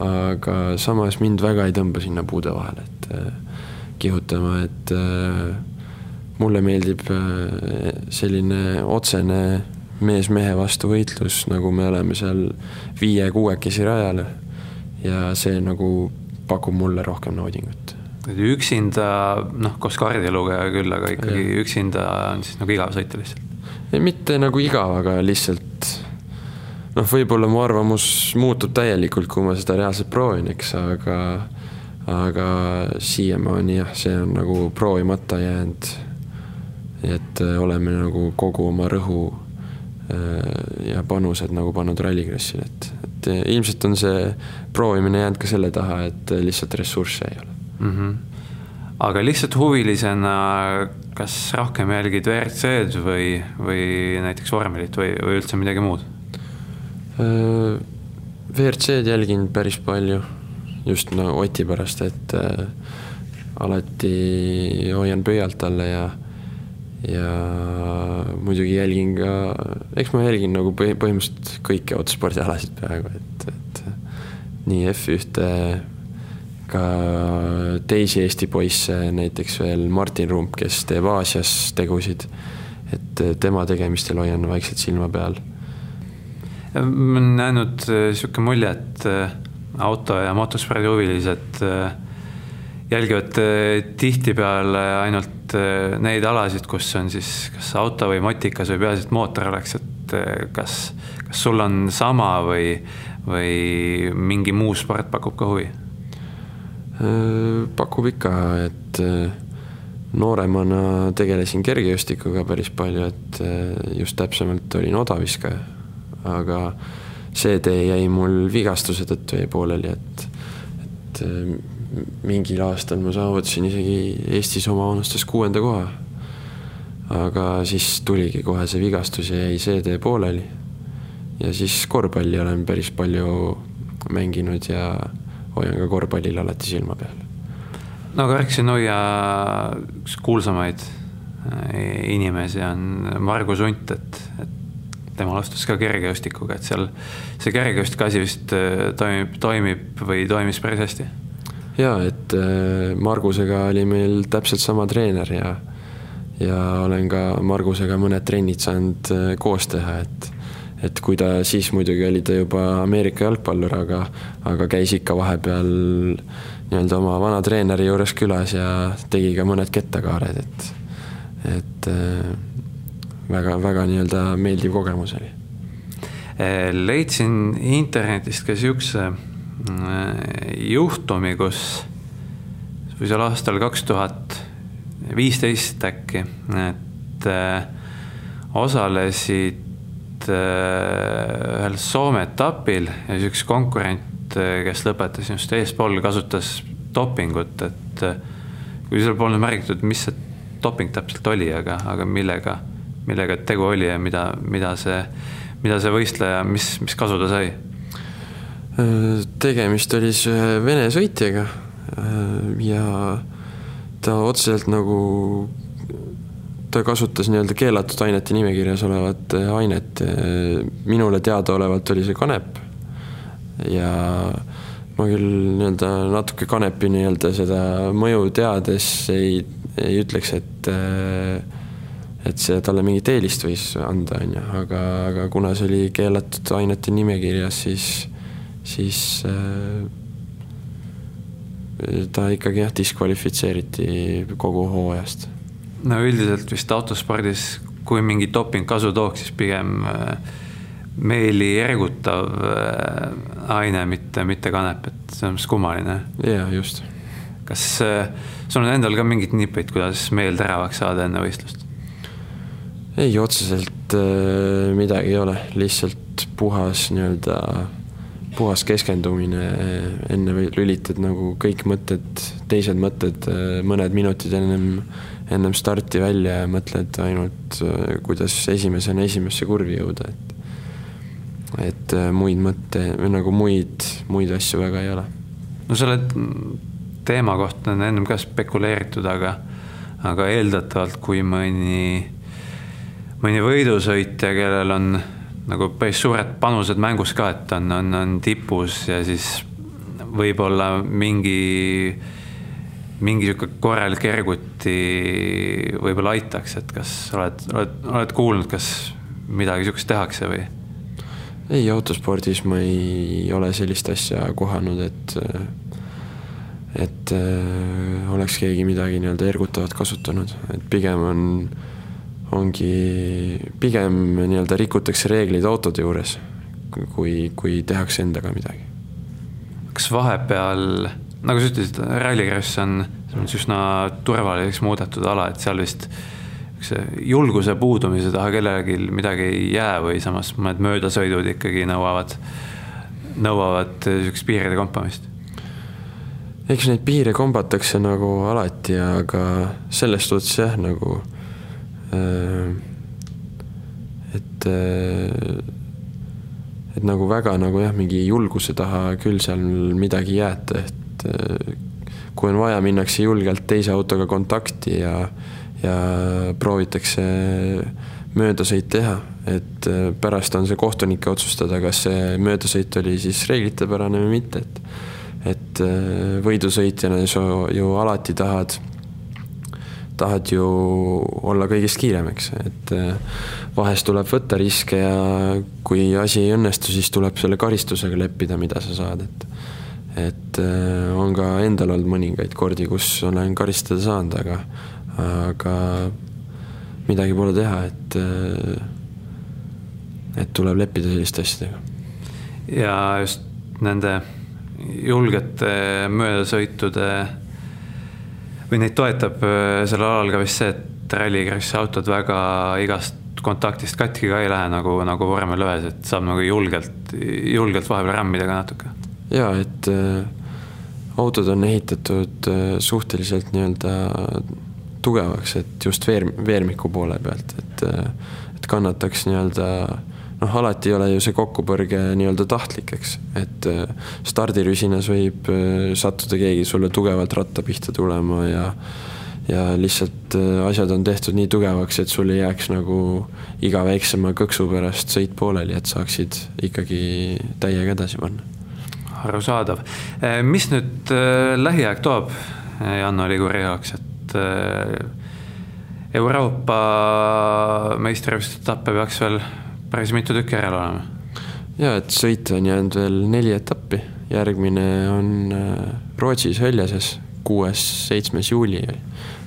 aga samas mind väga ei tõmba sinna puude vahele, et äh, kihutama, et äh, mulle meeldib selline otsene mees mehe vastu võitlus, nagu me oleme seal viie-kuuekesi rajal. ja see nagu pakub mulle rohkem naudingut üksinda, noh, koos kaardilugeja küll, aga ikkagi ja. üksinda on siis nagu igav sõita lihtsalt. Mitte nagu igav, aga lihtsalt noh, võib-olla mu arvamus muutub täielikult, kui ma seda reaalselt proovin, eks, aga aga siiamaani jah, see on nagu proovimata jäänud. et äh, oleme nagu kogu oma rõhu äh, ja panused nagu pannud Rallycrossile, et, et ilmselt on see proovimine jäänud ka selle taha, et lihtsalt ressursse ei ole mm. -hmm. aga lihtsalt huvilisena, kas rohkem jälgid WRC-d või, või näiteks vormelit või, või üldse midagi muud? WRC-d jälgin päris palju, just no Oti pärast, et äh, alati hoian pöialt alla ja ja muidugi jälgin ka, eks ma jälgin nagu põhi, põhimõtteliselt kõiki autospordialasid peaaegu, et, et nii F1-te, ka teisi Eesti poisse, näiteks veel Martin Rump, kes teeb Aasias tegusid, et tema tegemistel hoian vaikselt silma peal. ma olen näinud niisugune mulje, et auto- ja motospordihuvilised äh, jälgivad äh, tihtipeale ainult äh, neid alasid, kus on siis kas auto või motikas või peaasi, et mootor oleks, et äh, kas, kas sul on sama või, või mingi muu sport pakub ka huvi? Pakub ikka, et nooremana tegelesin kergejõustikuga päris palju, et just täpsemalt olin odaviskaja, aga see tee jäi mul vigastuse tõttu jäi pooleli, et, et mingil aastal ma saavutasin isegi Eestis oma vanustes kuuenda koha. aga siis tuligi kohe see vigastus ja jäi see tee pooleli. ja siis korvpalli olen päris palju mänginud ja hoian ka korvpallil alati silma peal. no aga rääkisin Noia üks kuulsamaid äh, inimesi on Margus Unt, et, et tema alustas ka kergejõustikuga, et seal see kergejõustiku asi vist äh, toimib, toimib või toimis päris hästi jaa, et äh, Margusega oli meil täpselt sama treener ja ja olen ka Margusega mõned trennid saanud koos teha, et et kui ta siis muidugi oli ta juba Ameerika jalgpallur, aga aga käis ikka vahepeal nii-öelda oma vana treeneri juures külas ja tegi ka mõned kettakaared, et et väga-väga äh, nii-öelda meeldiv kogemus oli. leidsin internetist ka siukse juhtumi, kus või seal aastal kaks tuhat viisteist äkki, et äh, osalesid äh, ühel Soome etapil ja siis üks konkurent, äh, kes lõpetas just eespool, kasutas dopingut, et kui seal polnud märgitud, mis see doping täpselt oli, aga, aga millega, millega tegu oli ja mida, mida see, mida see võistleja, mis, mis kasu ta sai? Tegemist oli siis ühe Vene sõitjaga ja ta otseselt nagu, ta kasutas nii-öelda keelatud ainete nimekirjas olevat ainet. minule teadaolevalt oli see kanep. ja ma küll nii-öelda natuke kanepi nii-öelda seda mõju teades ei, ei ütleks, et et see talle mingit eelist võis anda, on ju, aga, aga kuna see oli keelatud ainete nimekirjas, siis siis ta ikkagi jah, diskvalifitseeriti kogu hooajast. No üldiselt vist autospordis, kui mingi doping kasu tooks, siis pigem äh, meeli ergutav äh, aine, mitte, mitte kanep, et see on kummaline. jaa, just. kas sul on endal ka mingid nipid, kuidas meel teravaks saada enne võistlust? ei, otseselt midagi ei ole, lihtsalt puhas nii-öelda puhas keskendumine, enne lülitad nagu kõik mõtted, teised mõtted mõned minutid ennem, ennem starti välja ja mõtled ainult, kuidas esimesena esimesse kurvi jõuda, et et muid mõtte, või nagu muid, muid asju väga ei ole. no selle teema kohta on ennem ka spekuleeritud, aga, aga eeldatavalt, kui mõni, mõni võidusõitja, kellel on nagu päris suured panused mängus ka, et on, on, on tipus ja siis võib-olla mingi, mingi sihuke korralik erguti võib-olla aitaks, et kas oled, oled, oled kuulnud, kas midagi sihukest tehakse või? ei, autospordis ma ei ole sellist asja kohanud, et et äh, oleks keegi midagi nii-öelda ergutavat kasutanud, et pigem on ongi pigem nii-öelda rikutakse reegleid autode juures, kui, kui tehakse endaga midagi. kas vahepeal, nagu sa ütlesid, Rallycross on, on üsna turvaliseks muudetud ala, et seal vist niisuguse julguse puudumise taha kellelgi midagi ei jää või samas mõned möödasõidud ikkagi nõuavad, nõuavad niisugust piiride kompamist? eks neid piire kombatakse nagu alati, aga selles suhtes jah, nagu Äh, et, äh, et nagu väga nagu jah, mingi julguse taha küll seal midagi jäeta, et äh, kui on vaja, minnakse julgelt teise autoga kontakti ja, ja proovitakse möödasõit teha, et äh, pärast on see kohtunike otsustada, kas see möödasõit oli siis reeglitepärane või mitte, et et äh, võidusõitjana sa ju alati tahad, tahad ju olla kõigist kiirem, eks, et äh, vahest tuleb võtta riske ja kui asi ei õnnestu, siis tuleb selle karistusega leppida, mida sa saad, et et on ka endal olnud mõningaid kordi, kus olen karistada saanud, aga, aga midagi pole teha, et, et tuleb leppida selliste asjadega. ja just nende julgete möödasõitude või neid toetab äh, sellel alal ka vist see, et rallikrossi autod väga igast kontaktist katki ka ei lähe nagu, nagu vormel ühes, et saab nagu julgelt, julgelt vahepeal rämmida ka natuke. Ja et äh, autod on ehitatud äh, suhteliselt nii-öelda tugevaks, et just veer, veermiku poole pealt, et, et kannataks nii-öelda noh, alati ei ole ju see kokkupõrge nii-öelda tahtlik, eks, et stardirüsinas võib sattuda keegi sulle tugevalt ratta pihta tulema ja ja lihtsalt asjad on tehtud nii tugevaks, et sul ei jääks nagu iga väiksema kõksu pärast sõit pooleli, et saaksid ikkagi täiega edasi panna. Arusaadav. mis nüüd lähiaeg toob Janno Liguri jaoks, et äh, Euroopa meistrivõistlusetappe peaks veel päris mitu tükki järel olema. ja et sõita on jäänud veel neli etappi, järgmine on äh, Rootsis Höljases, kuues-seitsmes juuli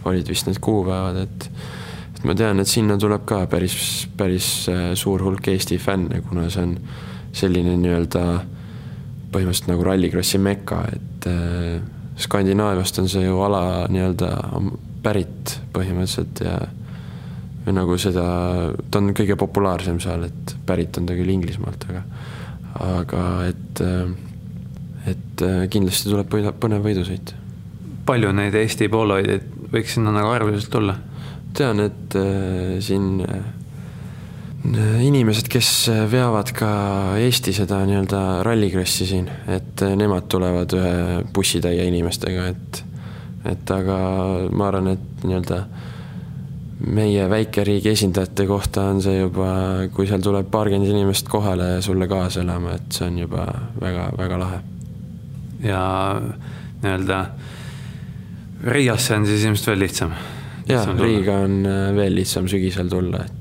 olid vist need kuupäevad, et et ma tean, et sinna tuleb ka päris, päris äh, suur hulk Eesti fänne, kuna see on selline nii-öelda põhimõtteliselt nagu rallikrossi meka, et Skandinaaviast on see ju ala nii-öelda pärit põhimõtteliselt ja või nagu seda, ta on kõige populaarsem seal, et pärit on ta küll Inglismaalt, aga aga et, et kindlasti tuleb põnev võidusõit. palju neid Eesti poolhoidjaid võiks sinna nagu arvuliselt tulla? tean, et äh, siin äh, inimesed, kes veavad ka Eesti seda nii-öelda rallikrossi siin, et nemad tulevad ühe bussitäie inimestega, et et aga ma arvan, et nii-öelda meie väikeriigi esindajate kohta on see juba, kui seal tuleb paarkümmend inimest kohale sulle kaasa elama, et see on juba väga-väga lahe. ja nii-öelda Riiasse on siis ilmselt veel lihtsam? jah, Riiga on veel lihtsam sügisel tulla, et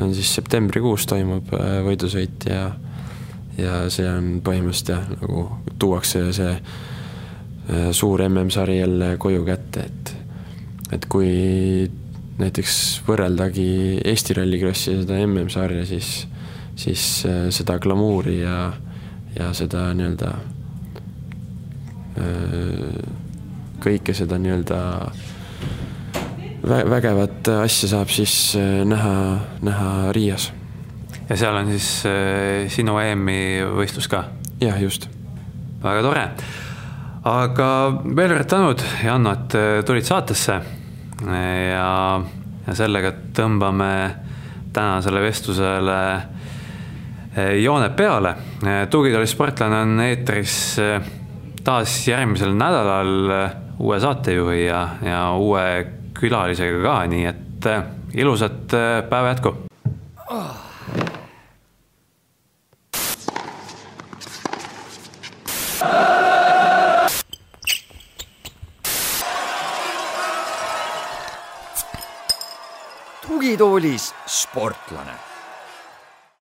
on siis septembrikuus toimub äh, võidusõit ja, ja see on põhimõtteliselt jah, nagu tuuakse see äh, suur MM-sari jälle koju kätte, et, et kui näiteks võrreldagi Eesti Rallycrossi ja seda MM-sarja, siis, siis äh, seda glamuuri ja, ja seda nii-öelda kõike seda nii-öelda vägevat asja saab siis äh, näha, näha Riias. ja seal on siis äh, sinu EM-i võistlus ka? jah, just. väga tore. aga veel kord tänud, Janno, et äh, tulid saatesse. ja, ja sellega tõmbame tänasele vestlusele jooned peale. tugitooli sportlane on eetris taas järgmisel nädalal uue saatejuhi ja, ja uue külalisega ka, nii et äh, ilusat äh, päeva jätku. tugitoolis sportlane